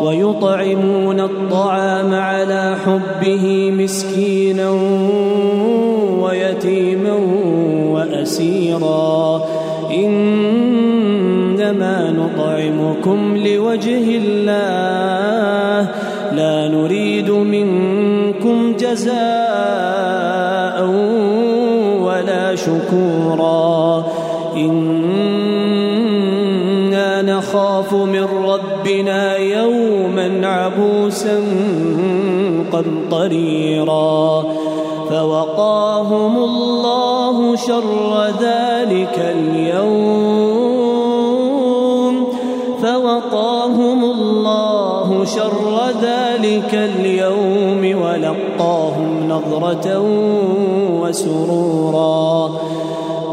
ويطعمون الطعام على حبه مسكينا ويتيما وأسيرا. إنما نطعمكم لوجه الله. لا نريد منكم جزاء ولا شكورا. إنا نخاف من ربنا عبوسا قمطريرا فوقاهم الله شر ذلك اليوم فوقاهم الله شر ذلك اليوم ولقاهم نظرة وسرورا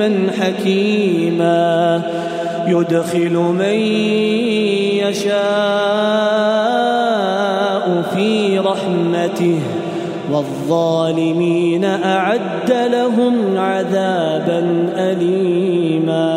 عليما حكيما. يدخل من يشاء في رحمته والظالمين أعد لهم عذابا أليما.